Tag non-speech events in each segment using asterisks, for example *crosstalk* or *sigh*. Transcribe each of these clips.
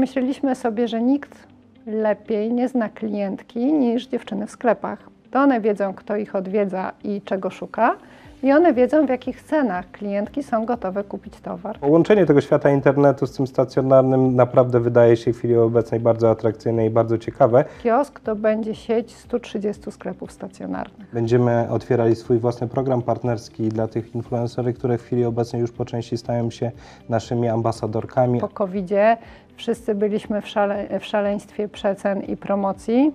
Myśleliśmy sobie, że nikt lepiej nie zna klientki niż dziewczyny w sklepach. To one wiedzą, kto ich odwiedza i czego szuka. I one wiedzą, w jakich cenach klientki są gotowe kupić towar. Połączenie tego świata internetu z tym stacjonarnym naprawdę wydaje się w chwili obecnej bardzo atrakcyjne i bardzo ciekawe. Kiosk to będzie sieć 130 sklepów stacjonarnych. Będziemy otwierali swój własny program partnerski dla tych influencerów, które w chwili obecnej już po części stają się naszymi ambasadorkami. Po COVID-zie wszyscy byliśmy w, szale, w szaleństwie przecen i promocji.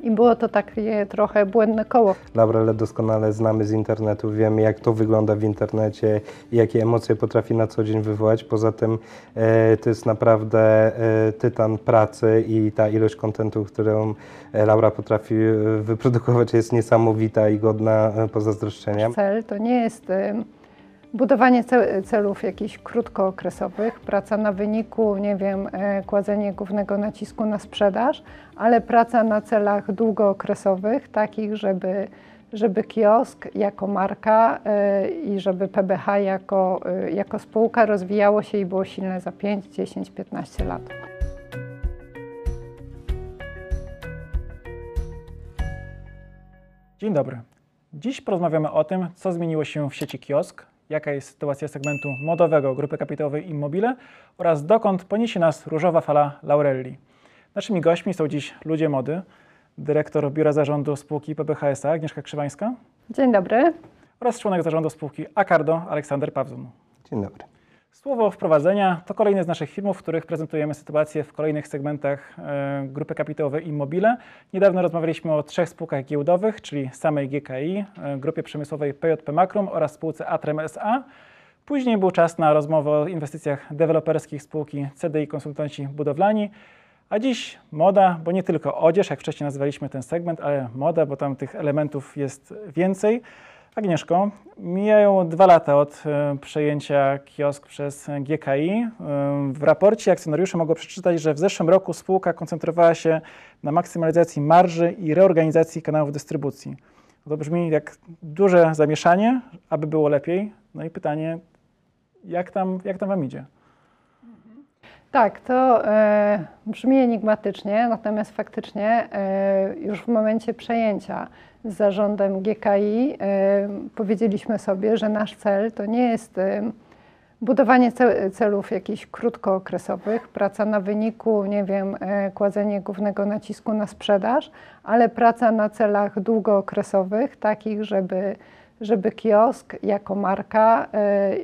I było to takie trochę błędne koło. Laurelę doskonale znamy z internetu, wiemy jak to wygląda w internecie i jakie emocje potrafi na co dzień wywołać. Poza tym e, to jest naprawdę e, tytan pracy i ta ilość kontentu, którą e, Laura potrafi e, wyprodukować jest niesamowita i godna e, pozazdroszczenia. Cel to nie jest e, budowanie ce- celów jakichś krótkookresowych, praca na wyniku, nie wiem, e, kładzenie głównego nacisku na sprzedaż, ale praca na celach długookresowych, takich, żeby, żeby kiosk jako marka e, i żeby PBH jako, e, jako spółka rozwijało się i było silne za 5, 10, 15 lat. Dzień dobry. Dziś porozmawiamy o tym, co zmieniło się w sieci kiosk, jaka jest sytuacja segmentu modowego grupy kapitałowej Immobile oraz dokąd poniesie nas różowa fala Laurelli. Naszymi gośćmi są dziś ludzie mody, dyrektor Biura Zarządu spółki PBHSA Agnieszka Krzywańska Dzień dobry. oraz członek zarządu spółki Acardo Aleksander Pawzun. Dzień dobry. Słowo wprowadzenia to kolejny z naszych filmów, w których prezentujemy sytuację w kolejnych segmentach e, grupy kapitałowej Immobile. Niedawno rozmawialiśmy o trzech spółkach giełdowych, czyli samej GKI, e, grupie przemysłowej PJP Makrum oraz spółce Atrem SA. Później był czas na rozmowę o inwestycjach deweloperskich spółki CDI Konsultanci Budowlani. A dziś moda, bo nie tylko odzież, jak wcześniej nazywaliśmy ten segment, ale moda, bo tam tych elementów jest więcej. Agnieszko, mijają dwa lata od e, przejęcia kiosk przez GKI. E, W raporcie akcjonariusze mogą przeczytać, że w zeszłym roku spółka koncentrowała się na maksymalizacji marży i reorganizacji kanałów dystrybucji. To brzmi jak duże zamieszanie, aby było lepiej. No i pytanie, jak tam, jak tam Wam idzie? Tak, to e, brzmi enigmatycznie, natomiast faktycznie e, już w momencie przejęcia z zarządem GKI e, powiedzieliśmy sobie, że nasz cel to nie jest e, budowanie ce- celów jakichś krótkookresowych, praca na wyniku, nie wiem, e, kładzenie głównego nacisku na sprzedaż, ale praca na celach długookresowych, takich, żeby żeby kiosk jako marka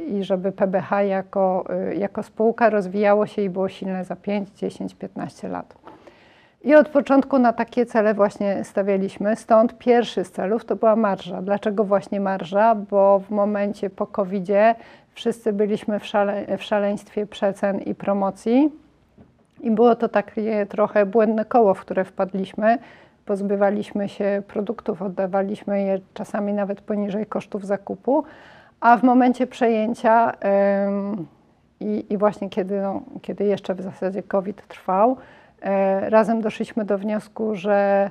i żeby PBH jako, jako spółka rozwijało się i było silne za 5, 10, 15 lat. I od początku na takie cele właśnie stawialiśmy. Stąd pierwszy z celów to była marża. Dlaczego właśnie marża? Bo w momencie po covid wszyscy byliśmy w, szale, w szaleństwie przecen i promocji. I było to takie trochę błędne koło, w które wpadliśmy. Pozbywaliśmy się produktów, oddawaliśmy je czasami nawet poniżej kosztów zakupu, a w momencie przejęcia i, właśnie kiedy, no, kiedy jeszcze w zasadzie COVID trwał, razem doszliśmy do wniosku, że,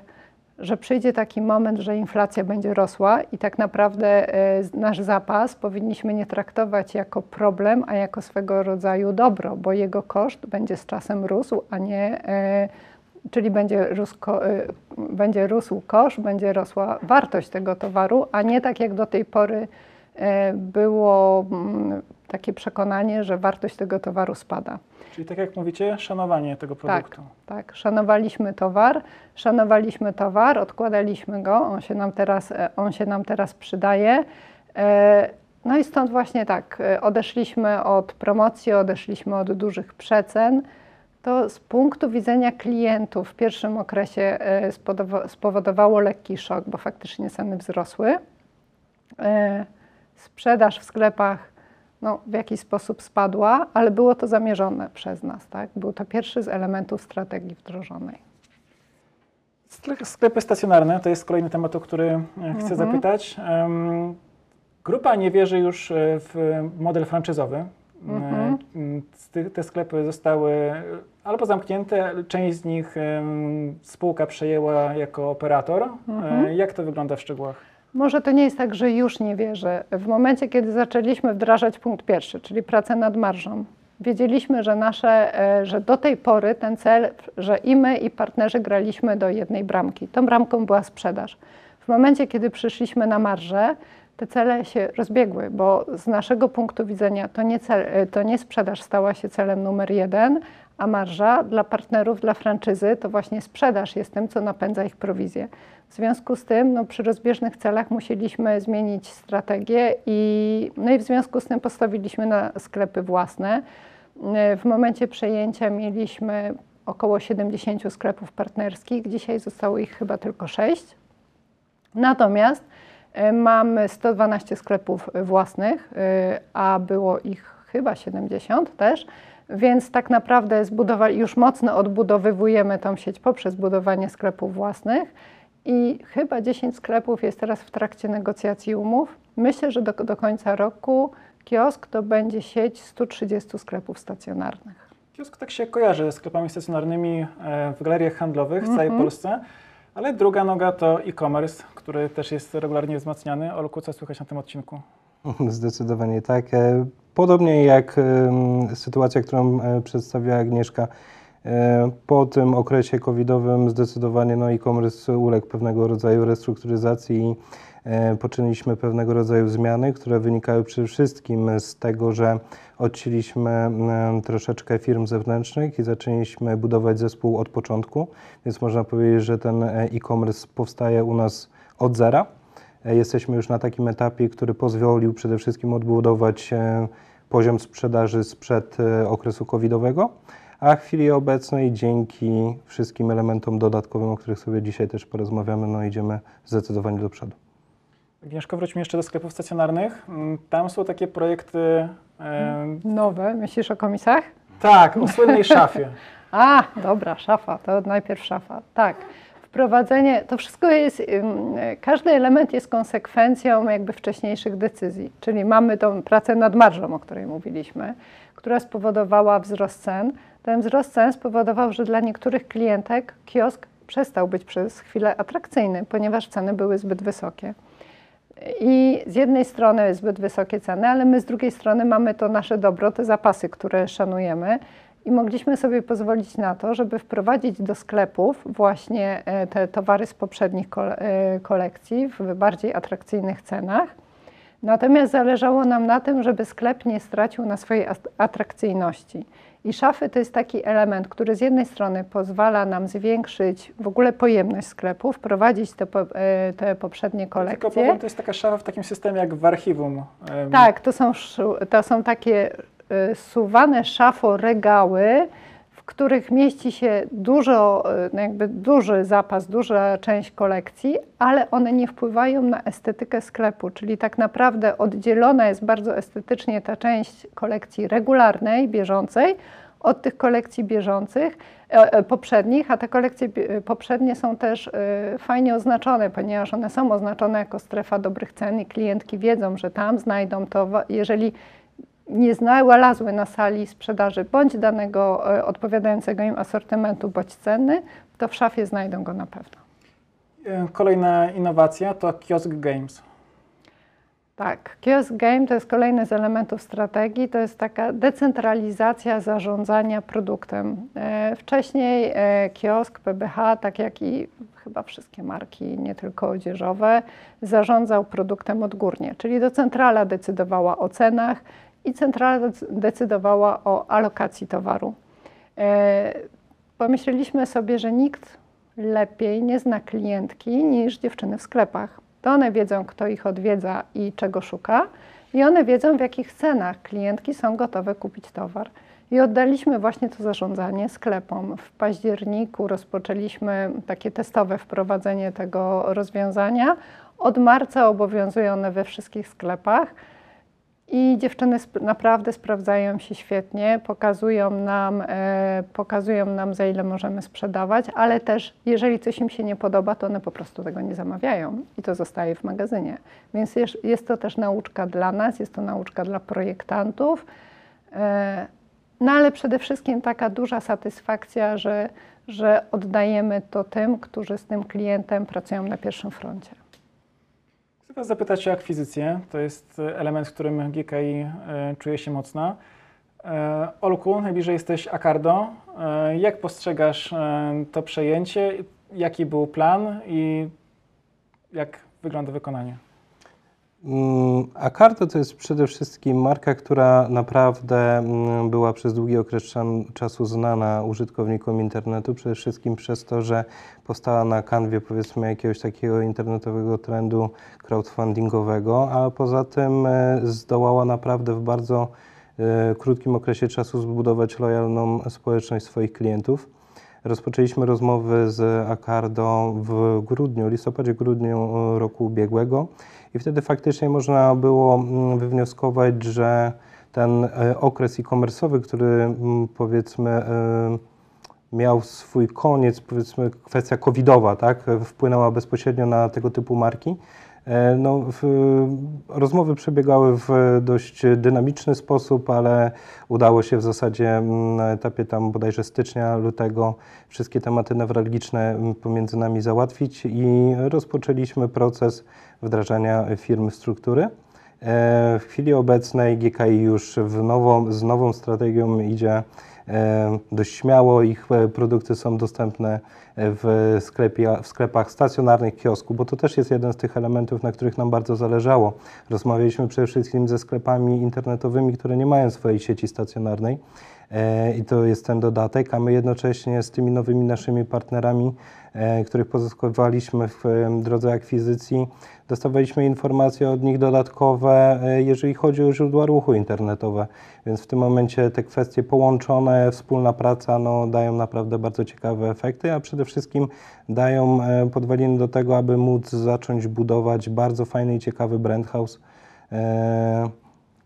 że przyjdzie taki moment, że inflacja będzie rosła i tak naprawdę e, nasz zapas powinniśmy nie traktować jako problem, a jako swego rodzaju dobro, bo jego koszt będzie z czasem rósł, a nie e, czyli będzie rósł, będzie rósł koszt, będzie rosła wartość tego towaru, a nie tak jak do tej pory było mm, takie przekonanie, że wartość tego towaru spada. Czyli tak jak mówicie, szanowanie tego produktu. Tak, szanowaliśmy towar, szanowaliśmy towar, odkładaliśmy go, on się nam teraz, e, on się nam teraz przydaje. E, No i stąd właśnie tak, e, odeszliśmy od promocji, odeszliśmy od dużych przecen. To z punktu widzenia klientów w pierwszym okresie spowodowało lekki szok, bo faktycznie ceny wzrosły. Sprzedaż w sklepach no, w jakiś sposób spadła, ale było to zamierzone przez nas. Tak? Był to pierwszy z elementów strategii wdrożonej. Sklep- Sklepy stacjonarne to jest kolejny temat, o który e, chcę Mhm. zapytać. Grupa nie wierzy już e, w model franczyzowy. Mhm. E, tych- Te sklepy zostały albo zamknięte, część z nich spółka przejęła jako operator. Mhm. Jak to wygląda w szczegółach? Może to nie jest tak, że już nie wierzę. W momencie, kiedy zaczęliśmy wdrażać punkt pierwszy, czyli pracę nad marżą, wiedzieliśmy, że, nasze, e, że do tej pory ten cel, że i my, i partnerzy graliśmy do jednej bramki. Tą bramką była sprzedaż. W momencie, kiedy przyszliśmy na marżę, te cele się rozbiegły, bo z naszego punktu widzenia to nie, cel, e, to nie sprzedaż stała się celem numer jeden, a marża dla partnerów, dla franczyzy to właśnie sprzedaż jest tym, co napędza ich prowizję. W związku z tym no, przy rozbieżnych celach musieliśmy zmienić strategię i, no i w związku z tym postawiliśmy na sklepy własne. W momencie przejęcia mieliśmy około 70 sklepów partnerskich, dzisiaj zostało ich chyba tylko 6. Natomiast e, mamy 112 sklepów własnych, e, a było ich chyba 70 też. Więc tak naprawdę zbudowali, już mocno odbudowywujemy tą sieć poprzez budowanie sklepów własnych i chyba 10 sklepów jest teraz w trakcie negocjacji umów. Myślę, że do, do końca roku kiosk to będzie sieć 130 sklepów stacjonarnych. Kiosk tak się kojarzy ze sklepami stacjonarnymi e, w galeriach handlowych w całej Mhm. Polsce, ale druga noga to e-commerce, który też jest regularnie wzmacniany. Olku, co słychać na tym odcinku? *laughs* Zdecydowanie tak. Podobnie jak sytuacja, którą e, przedstawiła Agnieszka, e, po tym okresie covidowym zdecydowanie no, e-commerce uległ pewnego rodzaju restrukturyzacji i e, poczyniliśmy pewnego rodzaju zmiany, które wynikały przede wszystkim z tego, że odcięliśmy troszeczkę firm zewnętrznych i zaczęliśmy budować zespół od początku, więc można powiedzieć, że ten e-commerce powstaje u nas od zera. E, Jesteśmy już na takim etapie, który pozwolił przede wszystkim odbudować e, poziom sprzedaży sprzed e, okresu covidowego, a w chwili obecnej dzięki wszystkim elementom dodatkowym, o których sobie dzisiaj też porozmawiamy, no idziemy zdecydowanie do przodu. Agnieszko, wróćmy jeszcze do sklepów stacjonarnych. Mm, Tam są takie projekty. E, Nowe, myślisz o komisach? tak, o słynnej szafie. *laughs* A, dobra, szafa, to najpierw szafa. Tak. Wprowadzenie, to wszystko jest, każdy element jest konsekwencją jakby wcześniejszych decyzji. Czyli mamy tą pracę nad marżą, o której mówiliśmy, która spowodowała wzrost cen. Ten wzrost cen spowodował, że dla niektórych klientek kiosk przestał być przez chwilę atrakcyjny, ponieważ ceny były zbyt wysokie. I z jednej strony zbyt wysokie ceny, ale my z drugiej strony mamy to nasze dobro, te zapasy, które szanujemy. I mogliśmy sobie pozwolić na to, żeby wprowadzić do sklepów właśnie e, te towary z poprzednich e, kolekcji w bardziej atrakcyjnych cenach. Natomiast zależało nam na tym, żeby sklep nie stracił na swojej atrakcyjności. I szafy to jest taki element, który z jednej strony pozwala nam zwiększyć w ogóle pojemność sklepu, wprowadzić te, po, e, te poprzednie Tylko kolekcje. powiem, to jest taka szafa w takim systemie jak w archiwum. Tak, to są, to są takie suwane szafo regały, w których mieści się dużo, y, no jakby duży zapas, duża część kolekcji, ale one nie wpływają na estetykę sklepu, czyli tak naprawdę oddzielona jest bardzo estetycznie ta część kolekcji regularnej, bieżącej, od tych kolekcji bieżących, e, e, poprzednich, a te kolekcje bie- poprzednie są też e, fajnie oznaczone, ponieważ one są oznaczone jako strefa dobrych cen i klientki wiedzą, że tam znajdą to, jeżeli nie znalazły na sali sprzedaży bądź danego e, odpowiadającego im asortymentu, bądź ceny, to w szafie znajdą go na pewno. e, Kolejna innowacja to kiosk games. Tak, kiosk game to jest kolejny z elementów strategii, to jest taka decentralizacja zarządzania produktem. E, Wcześniej kiosk PBH, tak jak i chyba wszystkie marki, nie tylko odzieżowe, zarządzał produktem odgórnie, czyli to centrala decydowała o cenach i centrala dec- decydowała o alokacji towaru. E, Pomyśleliśmy sobie, że nikt lepiej nie zna klientki niż dziewczyny w sklepach. To one wiedzą, kto ich odwiedza i czego szuka, i one wiedzą, w jakich cenach klientki są gotowe kupić towar. I oddaliśmy właśnie to zarządzanie sklepom. W październiku rozpoczęliśmy takie testowe wprowadzenie tego rozwiązania. Od marca obowiązują one we wszystkich sklepach. I dziewczyny sp- naprawdę sprawdzają się świetnie, pokazują nam, e, pokazują nam, za ile możemy sprzedawać, ale też, jeżeli coś im się nie podoba, to one po prostu tego nie zamawiają i to zostaje w magazynie. Więc jest, jest to też nauczka dla nas, jest to nauczka dla projektantów, e, no ale przede wszystkim taka duża satysfakcja, że, że oddajemy to tym, którzy z tym klientem pracują na pierwszym froncie. Chcę Was zapytać o akwizycję. To jest e, element, w którym GKI e, czuje się mocna. E, Olku, najbliżej jesteś Acardo. E, Jak postrzegasz to przejęcie? Jaki był plan i jak wygląda wykonanie? Mm, Acardo to jest przede wszystkim marka, która naprawdę mm, była przez długi okres czasu znana użytkownikom internetu, przede wszystkim przez to, że powstała na kanwie powiedzmy jakiegoś takiego internetowego trendu crowdfundingowego, a poza tym e, zdołała naprawdę w bardzo e, krótkim okresie czasu zbudować lojalną społeczność swoich klientów. Rozpoczęliśmy rozmowy z Acardo w grudniu, listopadzie, grudniu e, roku ubiegłego i wtedy faktycznie można było mm, wywnioskować, że ten e, okres e-commerce'owy, który mm, powiedzmy e, miał swój koniec, powiedzmy kwestia covidowa, tak, wpłynęła bezpośrednio na tego typu marki. E, No, w, rozmowy przebiegały w dość dynamiczny sposób, ale udało się w zasadzie mm, na etapie tam bodajże stycznia, lutego wszystkie tematy newralgiczne mm, pomiędzy nami załatwić i rozpoczęliśmy proces wdrażania firmy w struktury. E, W chwili obecnej GKI już w z nową strategią idzie dość śmiało. Ich e, produkty są dostępne w, sklepie, w sklepach stacjonarnych, kiosku, bo to też jest jeden z tych elementów, na których nam bardzo zależało. Rozmawialiśmy przede wszystkim ze sklepami internetowymi, które nie mają swojej sieci stacjonarnej. E, I to jest ten dodatek, a my jednocześnie z tymi nowymi naszymi partnerami, e, których pozyskowaliśmy w drodze akwizycji, dostawaliśmy informacje od nich dodatkowe, e, jeżeli chodzi o źródła ruchu internetowe. Więc w tym momencie te kwestie połączone, wspólna praca no, dają naprawdę bardzo ciekawe efekty, a przede wszystkim dają podwaliny do tego, aby móc zacząć budować bardzo fajny i ciekawy brand house,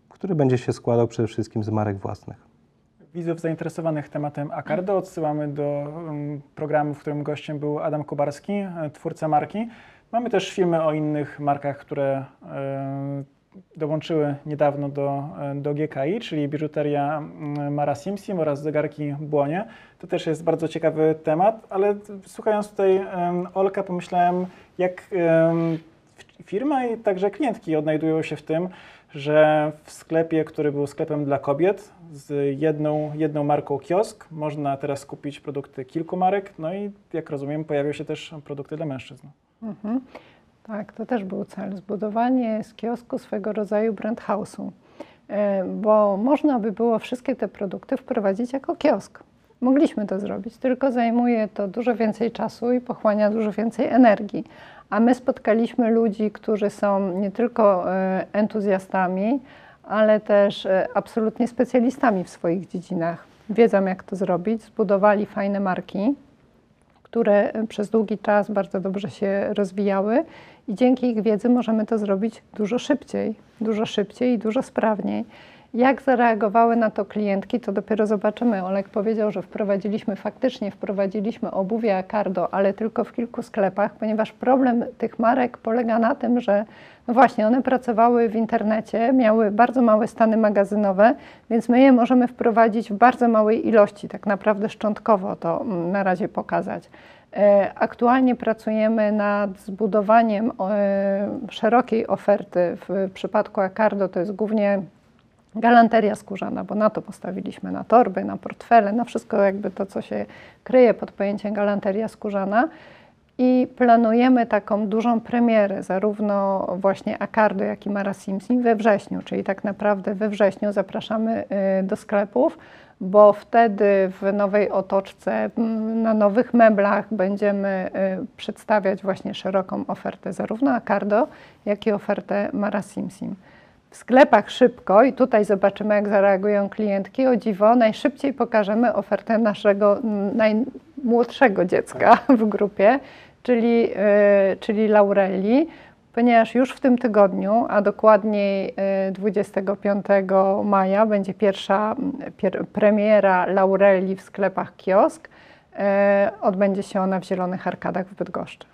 który będzie się składał przede wszystkim z marek własnych. Widzów zainteresowanych tematem Acardo odsyłamy do um, programu, w którym gościem był Adam Kubarski, e, twórca marki. Mamy też filmy o innych markach, które e, dołączyły niedawno do, e, do GKI, czyli biżuteria mm, Mara Simsim oraz zegarki Błonie. To też jest bardzo ciekawy temat, ale słuchając tutaj Olka pomyślałem, jak firma i także klientki odnajdują się w tym, że w sklepie, który był sklepem dla kobiet, z jedną, jedną marką kiosk, można teraz kupić produkty kilku marek, no i jak rozumiem, pojawią się też produkty dla mężczyzn. Mhm. Tak, to też był cel, zbudowanie z kiosku swego rodzaju brand house'u, E, bo można by było wszystkie te produkty wprowadzić jako kiosk. Mogliśmy to zrobić, tylko zajmuje to dużo więcej czasu i pochłania dużo więcej energii. A my spotkaliśmy ludzi, którzy są nie tylko e, entuzjastami, ale też e, absolutnie specjalistami w swoich dziedzinach. Wiedzą, jak to zrobić, zbudowali fajne marki, które przez długi czas bardzo dobrze się rozwijały i dzięki ich wiedzy możemy to zrobić dużo szybciej, dużo szybciej i dużo sprawniej. Jak zareagowały na to klientki, to dopiero zobaczymy. Olek powiedział, że wprowadziliśmy, faktycznie wprowadziliśmy obuwie Acardo, ale tylko w kilku sklepach, ponieważ problem tych marek polega na tym, że no właśnie, one pracowały w internecie, miały bardzo małe stany magazynowe, więc my je możemy wprowadzić w bardzo małej ilości, tak naprawdę szczątkowo to mm, na razie pokazać. E, Aktualnie pracujemy nad zbudowaniem e, szerokiej oferty. W przypadku Acardo to jest głównie galanteria skórzana, bo na to postawiliśmy, na torby, na portfele, na wszystko jakby to, co się kryje pod pojęciem galanteria skórzana. I planujemy taką dużą premierę, zarówno właśnie Acardo, jak i Mara Simpson we wrześniu, czyli tak naprawdę we wrześniu zapraszamy y, do sklepów, bo wtedy w nowej otoczce, m, na nowych meblach będziemy y, przedstawiać właśnie szeroką ofertę zarówno Acardo, jak i ofertę Mara Simpson. W sklepach szybko i tutaj zobaczymy, jak zareagują klientki. O dziwo, najszybciej pokażemy ofertę naszego najmłodszego dziecka w grupie, czyli, y, czyli Laureli, ponieważ już w tym tygodniu, a dokładniej y, 25 maja, będzie pierwsza pier, premiera Laureli w sklepach kiosk. Y, Odbędzie się ona w Zielonych Arkadach w Bydgoszczy.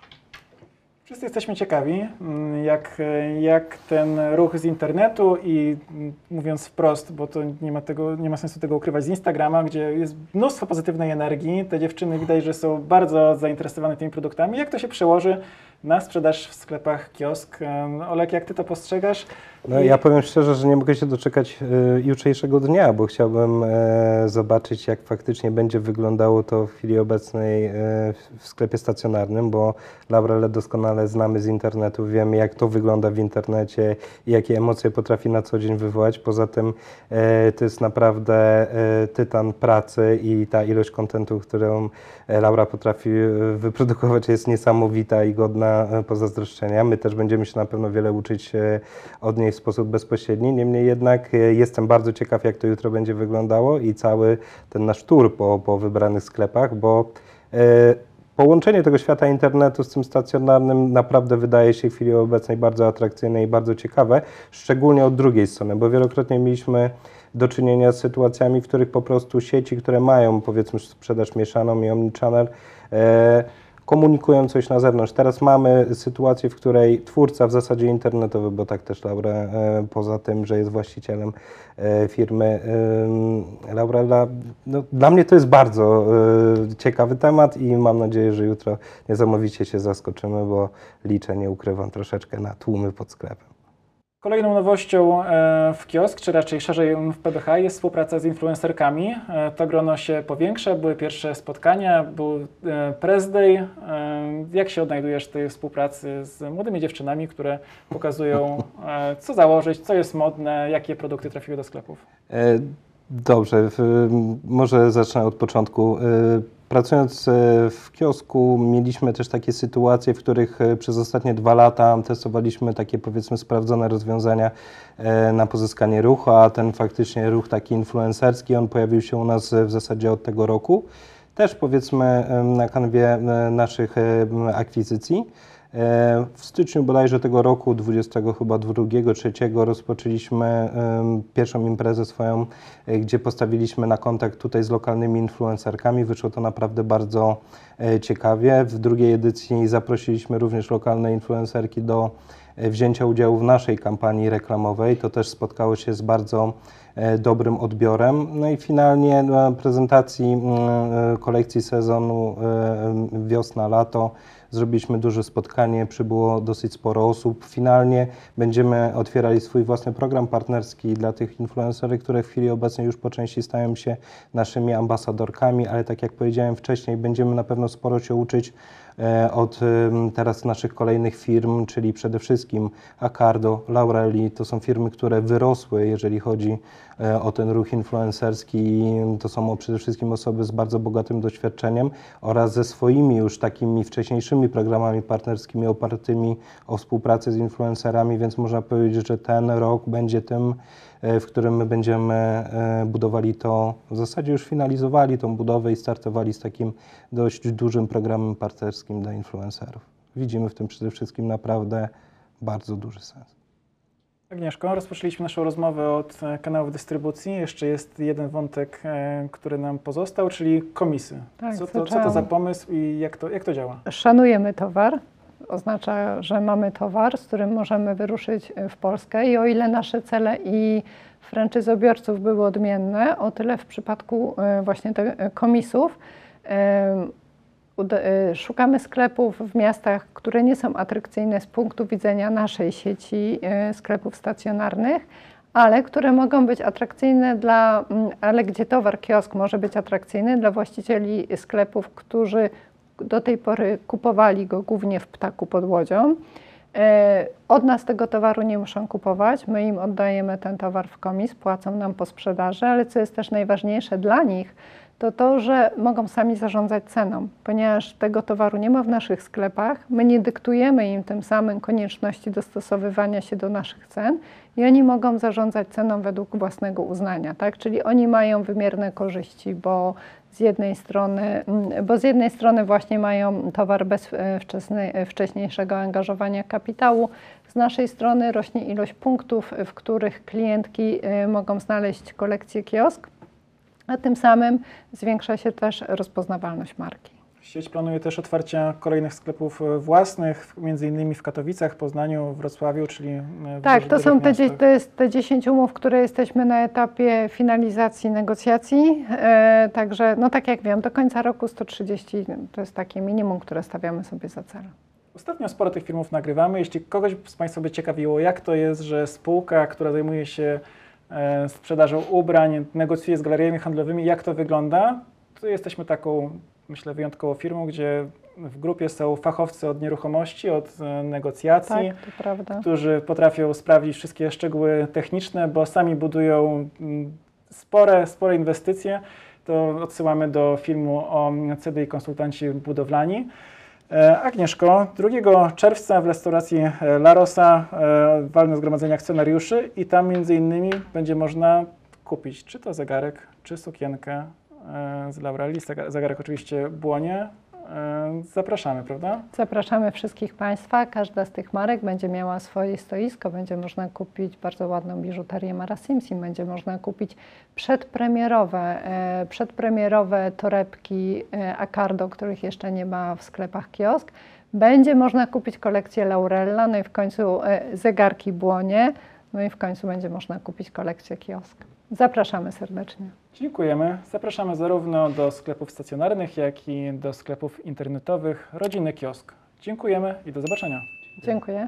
Wszyscy jesteśmy ciekawi, mm, jak, jak ten ruch z internetu i mm, mówiąc wprost, bo to nie ma, tego, nie ma sensu tego ukrywać, z Instagrama, gdzie jest mnóstwo pozytywnej energii, te dziewczyny widać, że są bardzo zainteresowane tymi produktami, jak to się przełoży na sprzedaż w sklepach kiosk. Olek, jak ty to postrzegasz? No, ja powiem szczerze, że nie mogę się doczekać e, jutrzejszego dnia, bo chciałbym e, zobaczyć, jak faktycznie będzie wyglądało to w chwili obecnej e, w- sklepie stacjonarnym, bo Laurelę doskonale znamy z internetu, wiemy, jak to wygląda w internecie i jakie emocje potrafi na co dzień wywołać. Poza tym to jest naprawdę tytan pracy i ta ilość kontentu, którą Laura potrafi wyprodukować, jest niesamowita i godna pozazdroszczenia. My też będziemy się na pewno wiele uczyć od niej w sposób bezpośredni. Niemniej jednak e, jestem bardzo ciekaw, jak to jutro będzie wyglądało i cały ten nasz tour po, po wybranych sklepach, bo e, połączenie tego świata internetu z tym stacjonarnym naprawdę wydaje się w chwili obecnej bardzo atrakcyjne i bardzo ciekawe, szczególnie od drugiej strony, bo wielokrotnie mieliśmy do czynienia z sytuacjami, w których po prostu sieci, które mają powiedzmy sprzedaż mieszaną i omnichannel, e, komunikują coś na zewnątrz. Teraz mamy sytuację, w której twórca w zasadzie internetowy, bo tak też Laura, e, poza tym, że jest właścicielem e, firmy e, Laurella, no, dla mnie to jest bardzo ciekawy temat i mam nadzieję, że jutro niesamowicie się zaskoczymy, bo liczę, nie ukrywam, troszeczkę na tłumy pod sklepem. Kolejną nowością e, w kiosk, czy raczej szerzej w PBH jest współpraca z influencerkami. E, To grono się powiększa, były pierwsze spotkania, był e, press Jak się odnajdujesz w tej współpracy z młodymi dziewczynami, które pokazują, co założyć, co jest modne, jakie produkty trafiły do sklepów? Dobrze, może zacznę od początku. Pracując e, w kiosku, mieliśmy też takie sytuacje, w których e, przez ostatnie dwa lata testowaliśmy takie powiedzmy sprawdzone rozwiązania e, na pozyskanie ruchu, a ten faktycznie ruch taki influencerski, on pojawił się u nas w zasadzie od tego roku. Też powiedzmy na kanwie naszych akwizycji. W styczniu bodajże tego roku, 20 chyba 2, 3 rozpoczęliśmy pierwszą imprezę swoją, e, gdzie postawiliśmy na kontakt tutaj z lokalnymi influencerkami. Wyszło to naprawdę bardzo e, ciekawie. W drugiej edycji zaprosiliśmy również lokalne influencerki do e, wzięcia udziału w naszej kampanii reklamowej. To też spotkało się z bardzo dobrym odbiorem. No i finalnie na prezentacji mm, e, kolekcji sezonu e, wiosna-lato Zrobiliśmy duże spotkanie, przybyło dosyć sporo osób. Finalnie będziemy otwierali swój własny program partnerski dla tych influencerów, które w chwili obecnej już po części stają się naszymi ambasadorkami, ale tak jak powiedziałem wcześniej, będziemy na pewno sporo się uczyć e, od teraz naszych kolejnych firm, czyli przede wszystkim Acardo, Laureli. To są firmy, które wyrosły, jeżeli chodzi e, o ten ruch influencerski. To są przede wszystkim osoby z bardzo bogatym doświadczeniem oraz ze swoimi już takimi wcześniejszymi programami partnerskimi opartymi o współpracę z influencerami, więc można powiedzieć, że ten rok będzie tym, e, w którym my będziemy e, budowali to, w zasadzie już finalizowali tą budowę i startowali z takim dość dużym programem partnerskim dla influencerów. Widzimy w tym przede wszystkim naprawdę bardzo duży sens. Agnieszko, rozpoczęliśmy naszą rozmowę od e, kanałów dystrybucji. Jeszcze jest jeden wątek, e, który nam pozostał, czyli komisy. Tak, co, to, co to za pomysł i jak to, jak to działa? Szanujemy towar. Oznacza, że mamy towar, z którym możemy wyruszyć w Polskę i o ile nasze cele i franczyzobiorców były odmienne, o tyle w przypadku e, właśnie tych e, komisów e, szukamy sklepów w miastach, które nie są atrakcyjne z punktu widzenia naszej sieci e, sklepów stacjonarnych, ale które mogą być atrakcyjne dla, mm, ale gdzie towar kiosk może być atrakcyjny dla właścicieli sklepów, którzy do tej pory kupowali go głównie w ptaku pod łodzią. E, Od nas tego towaru nie muszą kupować, my im oddajemy ten towar w komis, płacą nam po sprzedaży, ale co jest też najważniejsze dla nich, to to, że mogą sami zarządzać ceną, ponieważ tego towaru nie ma w naszych sklepach, my nie dyktujemy im tym samym konieczności dostosowywania się do naszych cen i oni mogą zarządzać ceną według własnego uznania, tak? Czyli oni mają wymierne korzyści, bo z jednej strony, bo z jednej strony właśnie mają towar bez e, e, wcześniejszego angażowania kapitału, z naszej strony rośnie ilość punktów, w których klientki e, mogą znaleźć kolekcję kiosk, a tym samym zwiększa się też rozpoznawalność marki. Sieć planuje też otwarcia kolejnych sklepów e, własnych, między innymi w Katowicach, Poznaniu, Wrocławiu, czyli e, w Tak, to są te, miastach. to jest te 10 umów, które jesteśmy na etapie finalizacji negocjacji. E, także, no tak jak wiem, do końca roku 130 to jest takie minimum, które stawiamy sobie za cel. Ostatnio sporo tych filmów nagrywamy. Jeśli kogoś z Państwa by ciekawiło, jak to jest, że spółka, która zajmuje się sprzedażą ubrań, negocjuje z galeriami handlowymi, jak to wygląda, to jesteśmy taką, myślę, wyjątkową firmą, gdzie w grupie są fachowcy od nieruchomości, od e, negocjacji, Tak, którzy potrafią sprawdzić wszystkie szczegóły techniczne, bo sami budują mm, spore, spore inwestycje. To odsyłamy do filmu o CDI konsultanci budowlani. E, Agnieszko, 2 czerwca w restauracji e, Larosa e, walne zgromadzenie akcjonariuszy i tam między innymi będzie można kupić czy to zegarek, czy sukienkę z Laureli. Zegar- Zegarek oczywiście błonie. E, Zapraszamy, prawda? Zapraszamy wszystkich Państwa. Każda z tych marek będzie miała swoje stoisko. Będzie można kupić bardzo ładną biżuterię Mara Simpson. Będzie można kupić przedpremierowe, e, przedpremierowe torebki e, Acardo, których jeszcze nie ma w sklepach kiosk. Będzie można kupić kolekcję Laurella, no i w końcu zegarki Błonie, no i w końcu będzie można kupić kolekcję kiosk. Zapraszamy serdecznie. Dziękujemy. Zapraszamy zarówno do sklepów stacjonarnych, jak i do sklepów internetowych Rodziny Kiosk. Dziękujemy i do zobaczenia. Dziękuję.